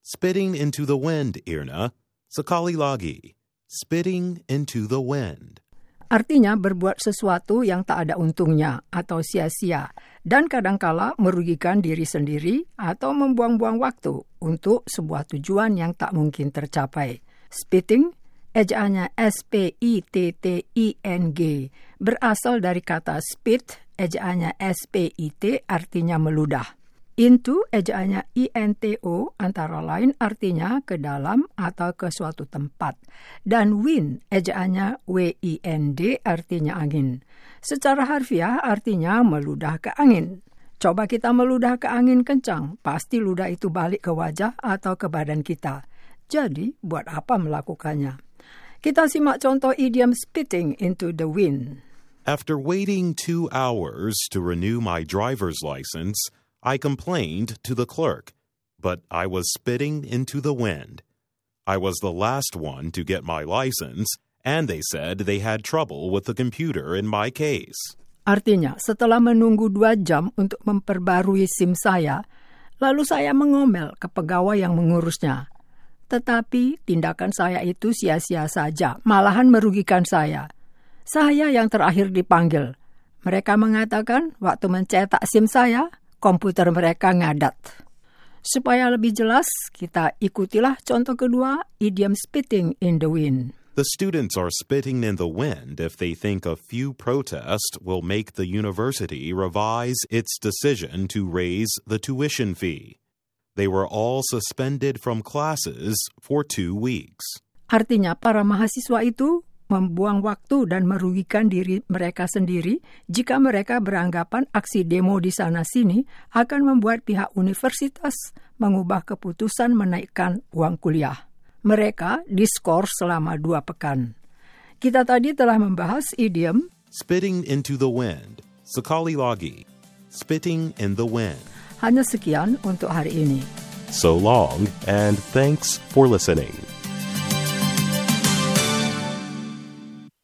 Spitting into the wind, Irna. Sekali lagi. Spitting into the wind. Artinya berbuat sesuatu yang tak ada untungnya atau sia-sia dan kadangkala merugikan diri sendiri atau membuang-buang waktu untuk sebuah tujuan yang tak mungkin tercapai. Spitting, ejaannya S-P-I-T-T-I-N-G, berasal dari kata spit, ejaannya S-P-I-T, artinya meludah. Into ejaannya INTO antara lain artinya ke dalam atau ke suatu tempat. Dan wind ejaannya WIND artinya angin. Secara harfiah artinya meludah ke angin. Coba kita meludah ke angin kencang, pasti ludah itu balik ke wajah atau ke badan kita. Jadi, buat apa melakukannya? Kita simak contoh idiom spitting into the wind. After waiting two hours to renew my driver's license, I complained to the clerk, but I was spitting into the wind. I was the last one to get my license, and they said they had trouble with the computer in my case. Artinya, setelah menunggu dua jam untuk memperbarui SIM saya, lalu saya mengomel ke pegawai yang mengurusnya. Tetapi tindakan saya itu sia-sia saja, malahan merugikan saya. Saya yang terakhir dipanggil. Mereka mengatakan waktu mencetak SIM saya, komputer mereka ngadat. Supaya lebih jelas, kita ikutilah contoh kedua, idiom spitting in the wind. The students are spitting in the wind if they think a few protests will make the university revise its decision to raise the tuition fee. They were all suspended from classes for two weeks. Artinya para mahasiswa itu membuang waktu dan merugikan diri mereka sendiri jika mereka beranggapan aksi demo di sana-sini akan membuat pihak universitas mengubah keputusan menaikkan uang kuliah. Mereka diskor selama dua pekan. Kita tadi telah membahas idiom Spitting into the wind. Sekali lagi. Spitting in the wind. Hanya sekian untuk hari ini. So long, and thanks for listening.